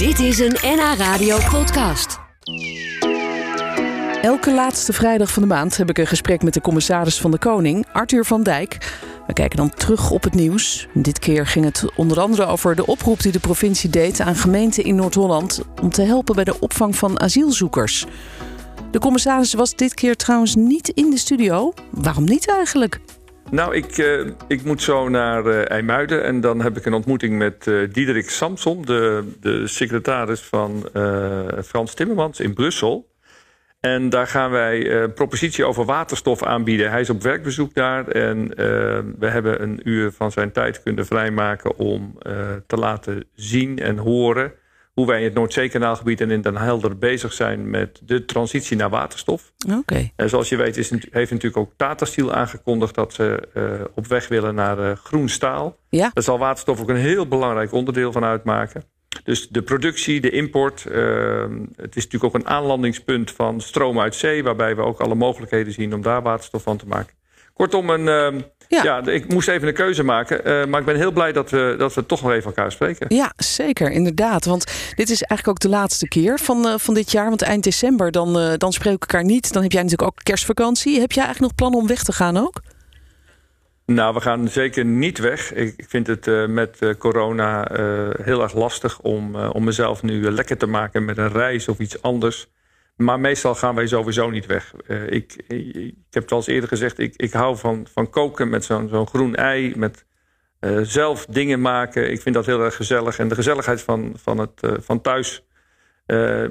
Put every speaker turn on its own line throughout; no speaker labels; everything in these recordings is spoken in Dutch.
Dit is een NH Radio podcast.
Elke laatste vrijdag van de maand heb ik een gesprek met de commissaris van de Koning, Arthur van Dijk. We kijken dan terug op het nieuws. Dit keer ging het onder andere over de oproep die de provincie deed aan gemeenten in Noord-Holland om te helpen bij de opvang van asielzoekers. De commissaris was dit keer trouwens niet in de studio. Waarom niet eigenlijk?
Nou, ik, uh, ik moet zo naar uh, IJmuiden en dan heb ik een ontmoeting met uh, Diederik Samson, de, de secretaris van Frans Timmermans in Brussel. En daar gaan wij een propositie over waterstof aanbieden. Hij is op werkbezoek daar en we hebben een uur van zijn tijd kunnen vrijmaken om te laten zien en horen hoe wij in het Noordzeekanaalgebied en in Den Helder bezig zijn met de transitie naar waterstof.
Oké.
En zoals je weet is, heeft natuurlijk ook Tata Steel aangekondigd dat ze uh, op weg willen naar uh, groen staal.
Ja.
Daar zal waterstof ook een heel belangrijk onderdeel van uitmaken. Dus de productie, de import. Uh, het is natuurlijk ook een aanlandingspunt van stroom uit zee, waarbij we ook alle mogelijkheden zien om daar waterstof van te maken. Kortom, een, ehm, ja. ja. ik moest even een keuze maken. Uh, maar ik ben heel blij dat we, dat we toch nog even elkaar spreken.
Ja, zeker, inderdaad. Want dit is eigenlijk ook de laatste keer van, uh, van dit jaar. Want eind december, dan, uh, dan spreken we elkaar niet. Dan heb jij natuurlijk ook kerstvakantie. Heb jij eigenlijk nog plannen om weg te gaan ook?
Nou, we gaan zeker niet weg. Ik, ik vind het uh, met uh, corona uh, heel erg lastig om, om mezelf nu lekker te maken met een reis of iets anders. Maar meestal gaan wij sowieso niet weg. Uh, ik, ik, heb het al eens eerder gezegd, ik, ik hou van, van koken met zo'n zo'n groen ei. Met uh, zelf dingen maken. Ik vind dat heel erg gezellig. En de gezelligheid van, van, het, uh, van thuis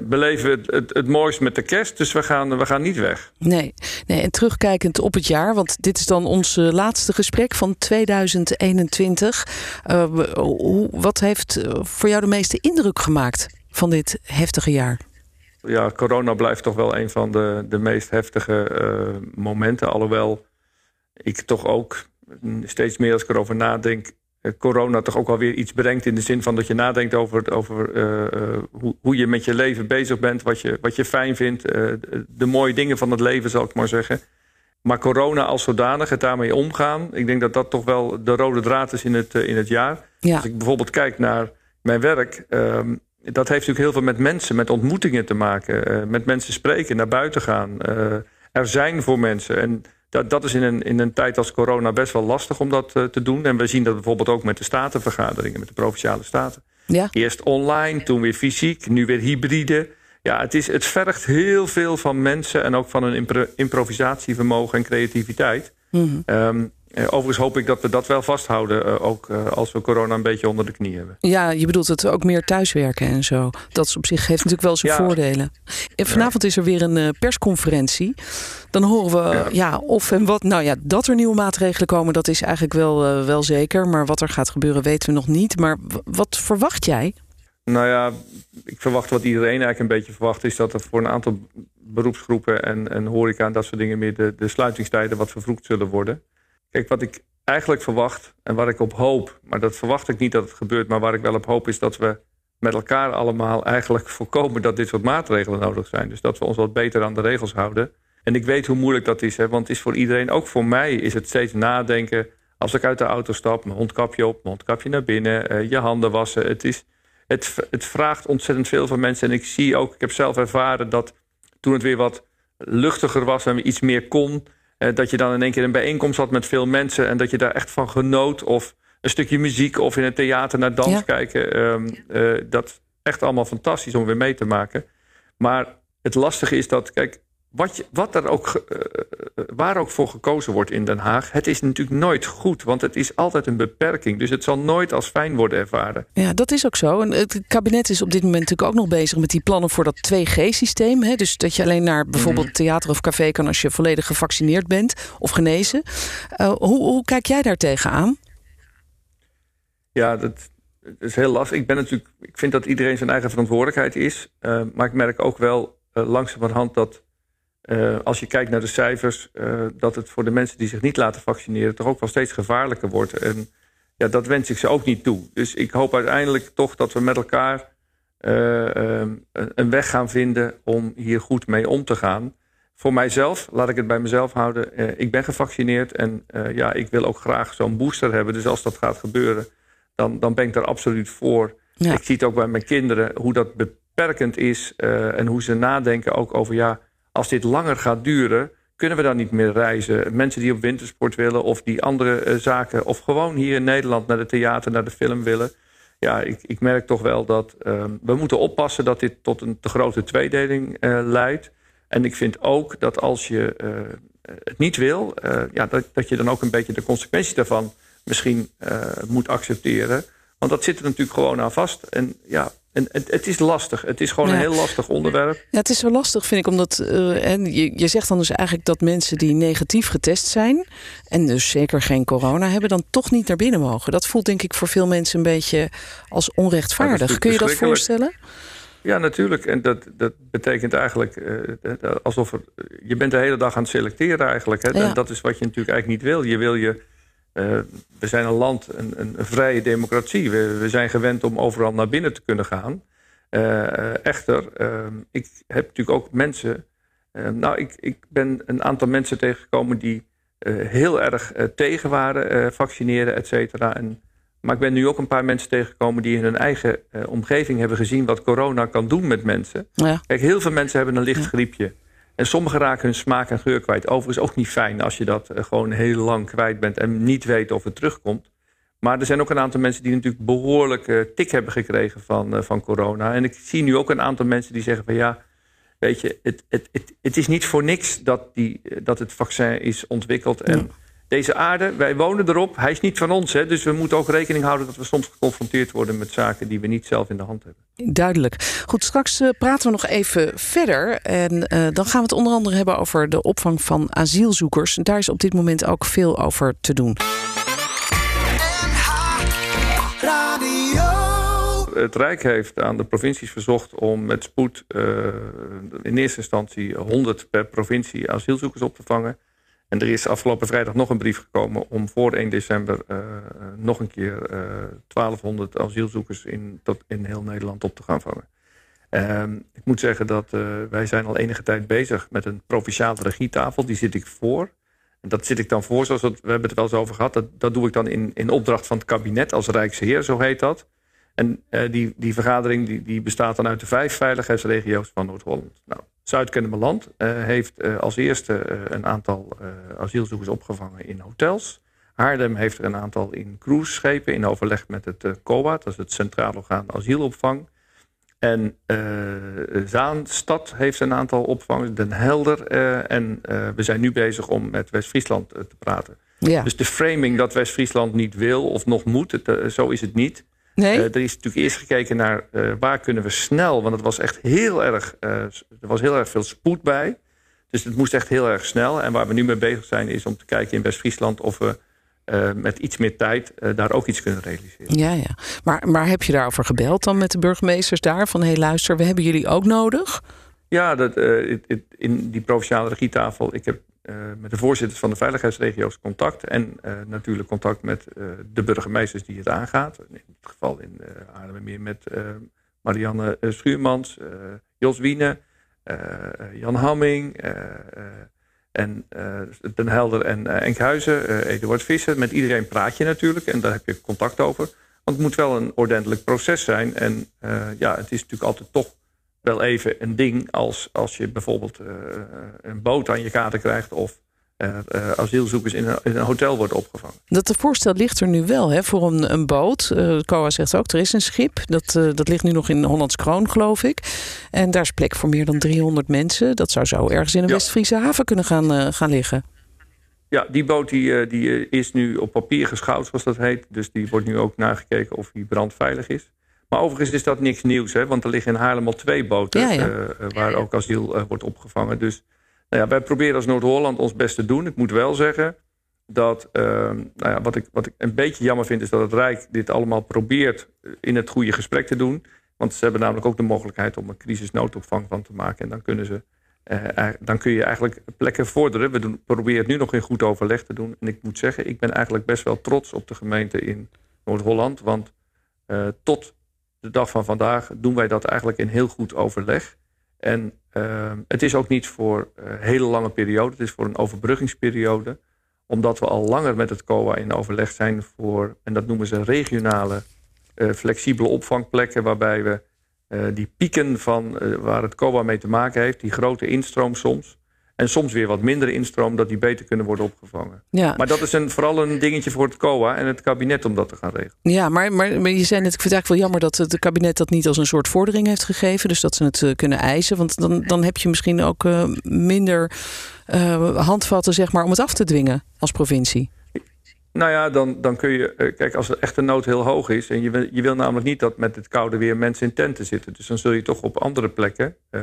beleven het, het, het mooist met de kerst. Dus we gaan, we gaan niet weg.
Nee. nee, en terugkijkend op het jaar. Want dit is dan ons laatste gesprek van 2021. hoe, wat heeft voor jou de meeste indruk gemaakt van dit heftige jaar?
Ja, corona blijft toch wel een van de, de meest heftige uh, momenten. Alhoewel ik toch ook steeds meer als ik erover nadenk... corona toch ook alweer iets brengt in de zin van dat je nadenkt over, over uh, hoe, hoe, je met je leven bezig bent... wat je, wat je fijn vindt, de mooie dingen van het leven, zal ik maar zeggen. Maar corona als zodanig, het daarmee omgaan... ik denk dat dat toch wel de rode draad is in het, in het jaar.
Ja.
Als ik bijvoorbeeld kijk naar mijn werk... Um, dat heeft natuurlijk heel veel met mensen, met ontmoetingen te maken. Uh, met mensen spreken, naar buiten gaan. Uh, er zijn voor mensen. En dat, dat is in een, in een tijd als corona best wel lastig om dat uh, te doen. En we zien dat bijvoorbeeld ook met de statenvergaderingen, met de provinciale staten.
Ja.
Eerst online, toen weer fysiek, nu weer hybride. Ja, het, is, het vergt heel veel van mensen en ook van hun impro improvisatievermogen en creativiteit.
Mm -hmm.
um, Uh, overigens hoop ik dat we dat wel vasthouden, uh, ook uh, als we corona een beetje onder de knie hebben.
Ja, je bedoelt het ook meer thuiswerken en zo. Dat is op zich heeft natuurlijk wel zijn
ja.
voordelen. En vanavond is er weer een persconferentie. Dan horen we ja. ja. of en wat. Nou ja, dat er nieuwe maatregelen komen, dat is eigenlijk wel, wel zeker. Maar wat er gaat gebeuren, weten we nog niet. Maar wat verwacht jij?
Nou ja, ik verwacht wat iedereen eigenlijk een beetje verwacht... is dat er voor een aantal beroepsgroepen en, en horeca en dat soort dingen... meer de, de sluitingstijden wat vervroegd zullen worden. Kijk, wat ik eigenlijk verwacht en waar ik op hoop... maar dat verwacht ik niet dat het gebeurt... maar waar ik wel op hoop is dat we met elkaar allemaal eigenlijk voorkomen... dat dit soort maatregelen nodig zijn. Dus dat we ons wat beter aan de regels houden. En ik weet hoe moeilijk dat is, hè, want het is voor iedereen... ook voor mij is het steeds nadenken... als ik uit de auto stap, mijn mondkapje op, mijn mondkapje naar binnen... Uh, je handen wassen. Het, is, het, het vraagt ontzettend veel van mensen. En ik zie ook, ik heb zelf ervaren dat toen het weer wat luchtiger was... en iets meer kon... Uh, dat je dan in één keer een bijeenkomst had met veel mensen... en dat je daar echt van genoot. Of een stukje muziek of in het theater naar dans
Ja.
kijken. Um, uh, dat echt allemaal fantastisch om weer mee te maken. Maar het lastige is dat, kijk, wat, je, wat er ook, uh, waar ook voor gekozen wordt in Den Haag... het is natuurlijk nooit goed, want het is altijd een beperking. Dus het zal nooit als fijn worden ervaren.
Ja, dat is ook zo. En het kabinet is op dit moment natuurlijk ook nog bezig met die plannen voor dat 2G-systeem. Hè? Dus dat je alleen naar bijvoorbeeld
Mhm.
theater of café kan als je volledig gevaccineerd bent of genezen. Uh, hoe, hoe kijk jij daar tegenaan?
Ja, dat, dat is heel lastig. Ik, ben natuurlijk, ik vind dat iedereen zijn eigen verantwoordelijkheid is. Uh, maar ik merk ook wel langzamerhand dat uh, als je kijkt naar de cijfers, uh, dat het voor de mensen die zich niet laten vaccineren toch ook wel steeds gevaarlijker wordt. En ja, dat wens ik ze ook niet toe. Dus ik hoop uiteindelijk toch dat we met elkaar uh, een weg gaan vinden om hier goed mee om te gaan. Voor mijzelf, laat ik het bij mezelf houden. ik ben gevaccineerd en ja, ik wil ook graag zo'n booster hebben. Dus als dat gaat gebeuren, dan, dan ben ik daar absoluut voor. Ik zie het ook bij mijn kinderen, hoe dat beperkend is en hoe ze nadenken ook over ja, als dit langer gaat duren, kunnen we dan niet meer reizen? Mensen die op wintersport willen of die andere zaken, of gewoon hier in Nederland naar de theater, naar de film willen ja, ik, ik merk toch wel dat ehm, we moeten oppassen dat dit tot een te grote tweedeling uh, leidt. En ik vind ook dat als je uh, het niet wil, ja, dat, dat je dan ook een beetje de consequenties daarvan misschien moet accepteren. Want dat zit er natuurlijk gewoon aan vast. En ja, en het, het, is lastig. Het is gewoon een heel lastig onderwerp.
Ja, het is zo lastig, vind ik, omdat uh, en je, je zegt dan dus eigenlijk dat mensen die negatief getest zijn en dus zeker geen corona hebben, dan toch niet naar binnen mogen. Dat voelt denk ik voor veel mensen een beetje als onrechtvaardig. Kun je dat voorstellen?
Ja, natuurlijk. En dat, dat betekent eigenlijk uh, alsof er, je bent de hele dag aan het selecteren eigenlijk. Hè? Ja. Dat is wat je natuurlijk eigenlijk niet wil. Je wil je uh, we zijn een land, een, een, een vrije democratie. We, we, zijn gewend om overal naar binnen te kunnen gaan. Uh, echter, uh, ik heb natuurlijk ook mensen. nou, ik, ik ben een aantal mensen tegengekomen die heel erg tegen waren, vaccineren, et cetera. En, maar ik ben nu ook een paar mensen tegengekomen die in hun eigen omgeving hebben gezien wat corona kan doen met mensen. Ja. Kijk, heel veel mensen hebben een licht griepje. En sommigen raken hun smaak en geur kwijt. Overigens ook niet fijn als je dat eh, gewoon heel lang kwijt bent en niet weet of het terugkomt. Maar er zijn ook een aantal mensen die natuurlijk behoorlijk uh, tik hebben gekregen van, uh, van corona. En ik zie nu ook een aantal mensen die zeggen van ja, weet je, het, het, het, het is niet voor niks dat, die, dat het vaccin is ontwikkeld. En deze aarde, wij wonen erop. Hij is niet van ons. Hè, dus we moeten ook rekening houden dat we soms geconfronteerd worden met zaken die we niet zelf in de hand hebben.
Duidelijk. Goed, straks uh, praten we nog even verder. En uh, dan gaan we het onder andere hebben over de opvang van asielzoekers. Daar is op dit moment ook veel over te doen.
Het Rijk heeft aan de provincies verzocht om met spoed uh, in eerste instantie 100 per provincie asielzoekers op te vangen. En er is afgelopen vrijdag nog een brief gekomen om voor 1 december uh, nog een keer uh, 1200 asielzoekers in, tot in heel Nederland op te gaan vangen. Uh, ik moet zeggen dat wij zijn al enige tijd bezig met een provinciale regietafel. Die zit ik voor. En dat zit ik dan voor, zoals we, hebben het wel eens over gehad. Dat, dat doe ik dan in, in opdracht van het kabinet als Rijksheer, zo heet dat. En die, die vergadering die, die bestaat dan uit de vijf veiligheidsregio's van Noord-Holland. Nou, Zuid-Kennemerland uh, heeft uh, als eerste een aantal asielzoekers opgevangen in hotels. Haarlem heeft er een aantal in cruiseschepen in overleg met het COA, dat is het Centraal Orgaan Asielopvang. En Zaanstad heeft een aantal opvangers, Den Helder. en we zijn nu bezig om met West-Friesland te praten. Ja. Dus de framing dat West-Friesland niet wil of nog moet, het, zo is het niet. Nee? Uh, er is natuurlijk eerst gekeken naar uh, waar kunnen we snel... want het was echt heel erg, uh, er was heel erg veel spoed bij. Dus het moest echt heel erg snel. En waar we nu mee bezig zijn is om te kijken in West-Friesland... of we met iets meer tijd daar ook iets kunnen realiseren.
Ja, ja. Maar, maar heb je daarover gebeld dan met de burgemeesters daar? Van, hé hey, luister, we hebben jullie ook nodig?
Ja, dat, in die provinciale regietafel... ik heb met de voorzitters van de veiligheidsregio's contact. En uh, natuurlijk contact met uh, de burgemeesters die het aangaat. In het geval in Haarlemmermeer met Marianne Schuurmans, Jos Wiene, Jan Hamming... en Den Helder en Enkhuizen, Eduard Visser. Met iedereen praat je natuurlijk en daar heb je contact over. Want het moet wel een ordentelijk proces zijn. En ja, het is natuurlijk altijd toch wel even een ding als, als je bijvoorbeeld uh, een boot aan je kaarten krijgt of uh, uh, asielzoekers in een, in een, hotel worden opgevangen.
Dat voorstel ligt er nu wel hè, voor een, een boot. Uh, COA zegt ook, er is een schip. Dat, dat ligt nu nog in Hollands Kroon, geloof ik. En daar is plek voor meer dan 300 mensen. Dat zou zo ergens in een ja. West-Friese haven kunnen gaan, gaan liggen.
Ja, die boot die, die is nu op papier geschouwd, zoals dat heet. Dus die wordt nu ook nagekeken of die brandveilig is. Maar overigens is dat niks nieuws, hè? want er liggen in Haarlem al twee boten ja, ja. Uh, waar ook asiel uh, wordt opgevangen. Dus nou ja, wij proberen als Noord-Holland ons best te doen. Ik moet wel zeggen dat, uh, nou ja, wat, ik, wat ik een beetje jammer vind, is dat het Rijk dit allemaal probeert in het goede gesprek te doen. Want ze hebben namelijk ook de mogelijkheid om een crisisnoodopvang van te maken. En dan, kunnen ze, dan kun je eigenlijk plekken vorderen. We doen, proberen het nu nog in goed overleg te doen. En ik moet zeggen, ik ben eigenlijk best wel trots op de gemeente in Noord-Holland. Want tot de dag van vandaag doen wij dat eigenlijk in heel goed overleg. En uh, het is ook niet voor een hele lange periode, het is voor een overbruggingsperiode. Omdat we al langer met het COA in overleg zijn voor, en dat noemen ze regionale flexibele opvangplekken waarbij we die pieken van waar het COA mee te maken heeft, die grote instroom soms, en soms weer wat minder instroom, dat die beter kunnen worden opgevangen. Ja. Maar dat is een, vooral een dingetje voor het COA en het kabinet om dat te gaan regelen.
Ja, maar, maar, maar je zei net, ik vind het eigenlijk wel jammer dat het kabinet dat niet als een soort vordering heeft gegeven. Dus dat ze het uh, kunnen eisen. Want dan, dan heb je misschien ook uh, minder uh, handvatten zeg maar, om het af te dwingen als provincie.
Nou ja, dan, dan kun je. Kijk, als de echte nood heel hoog is. en je wil, je wil namelijk niet dat met het koude weer mensen in tenten zitten. Dus dan zul je toch op andere plekken. Eh,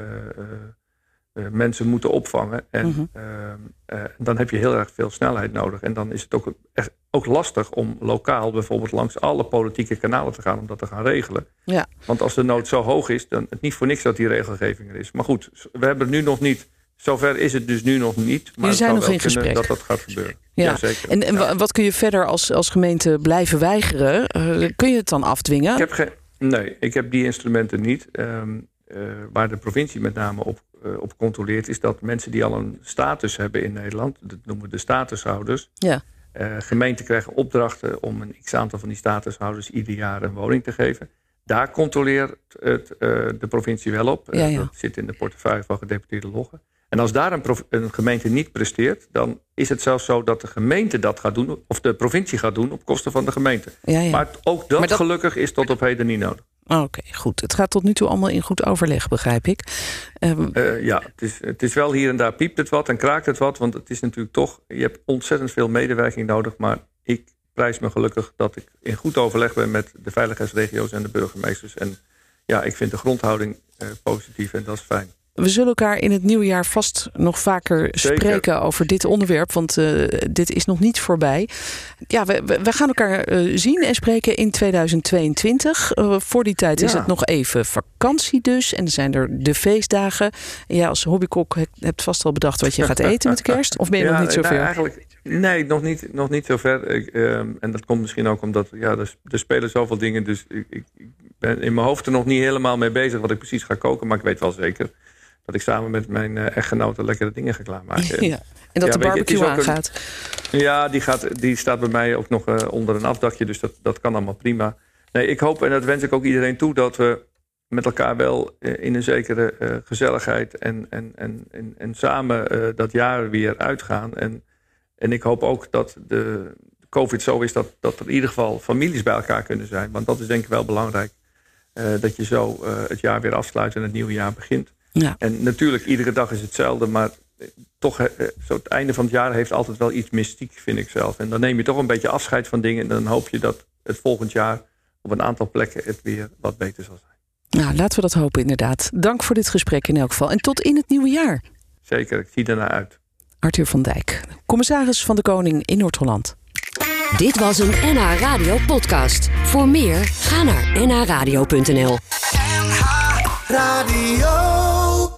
mensen moeten opvangen. En mhm. ehm, eh, dan heb je heel erg veel snelheid nodig. En dan is het ook, echt, ook lastig om lokaal bijvoorbeeld langs alle politieke kanalen te gaan om dat te gaan regelen. Ja. Want als de nood zo hoog is, dan het niet voor niks dat die regelgeving er is. Maar goed, we hebben nu nog niet. Zover is het dus nu nog niet. Maar
zijn nog in gesprek.
dat dat gaat gebeuren.
Ja. zeker. En, en wat kun je verder als, als gemeente blijven weigeren? Uh, kun je het dan afdwingen?
Ik heb geen. Nee, ik heb die instrumenten niet. Um, uh, waar de provincie met name op op controleert, is dat mensen die al een status hebben in Nederland, dat noemen we de statushouders, ja. Uh, gemeenten krijgen opdrachten om een x aantal van die statushouders ieder jaar een woning te geven. Daar controleert het, uh, de provincie wel op. Ja, ja. dat zit in de portefeuille van gedeputeerde loggen. En als daar een, een, gemeente niet presteert, dan is het zelfs zo dat de gemeente dat gaat doen, of de provincie gaat doen op kosten van de gemeente. Maar ook dat, dat, gelukkig is tot op heden niet nodig.
Oké, goed. Het gaat tot nu toe allemaal in goed overleg, begrijp ik.
Um... Uh, ja, het is, het is wel hier en daar piept het wat en kraakt het wat. Want het is natuurlijk toch, je hebt ontzettend veel medewerking nodig. Maar ik prijs me gelukkig dat ik in goed overleg ben met de veiligheidsregio's en de burgemeesters. En ja, ik vind de grondhouding uh, positief en dat is fijn.
We zullen elkaar in het nieuwe jaar vast nog vaker spreken over dit onderwerp. Want uh, dit is nog niet voorbij. Ja, we, we gaan elkaar uh, zien en spreken in 2022. Uh, eh, voor die tijd ja. is het nog even vakantie dus. En zijn er de feestdagen. En ja, als hobbykok hebt vast al bedacht wat je gaat eten met kerst. Of ben je ja, nog niet zover?
Nou, eigenlijk, nee, nog niet, nog niet zo ver. Ik, ehm, en dat komt misschien ook omdat ja, er, er spelen zoveel dingen. Dus ik, ik ben in mijn hoofd er nog niet helemaal mee bezig wat ik precies ga koken. Maar ik weet wel zeker dat ik samen met mijn uh, echtgenote lekkere dingen ga klaarmaken.
Ja, en dat de barbecue aangaat.
ja, die, gaat, die staat bij mij ook nog uh, onder een afdakje, dus dat, dat kan allemaal prima. Nee, ik hoop, en dat wens ik ook iedereen toe, dat we met elkaar wel uh, in een zekere gezelligheid en, en, en, en, en samen dat jaar weer uitgaan. En, en ik hoop ook dat de COVID zo is dat, dat er in ieder geval families bij elkaar kunnen zijn. Want dat is denk ik wel belangrijk. dat je zo het jaar weer afsluit en het nieuwe jaar begint. Ja. En natuurlijk, iedere dag is hetzelfde, maar toch, eh, zo het einde van het jaar heeft altijd wel iets mystiek, vind ik zelf. En dan neem je toch een beetje afscheid van dingen en dan hoop je dat het volgend jaar op een aantal plekken het weer wat beter zal zijn.
Nou, laten we dat hopen inderdaad. Dank voor dit gesprek in elk geval. En tot in het nieuwe jaar.
Zeker, ik zie ernaar uit.
Arthur van Dijk, commissaris van de Koning in Noord-Holland.
Dit was een NH Radio podcast. Voor meer, ga naar nhradio.nl
NH Radio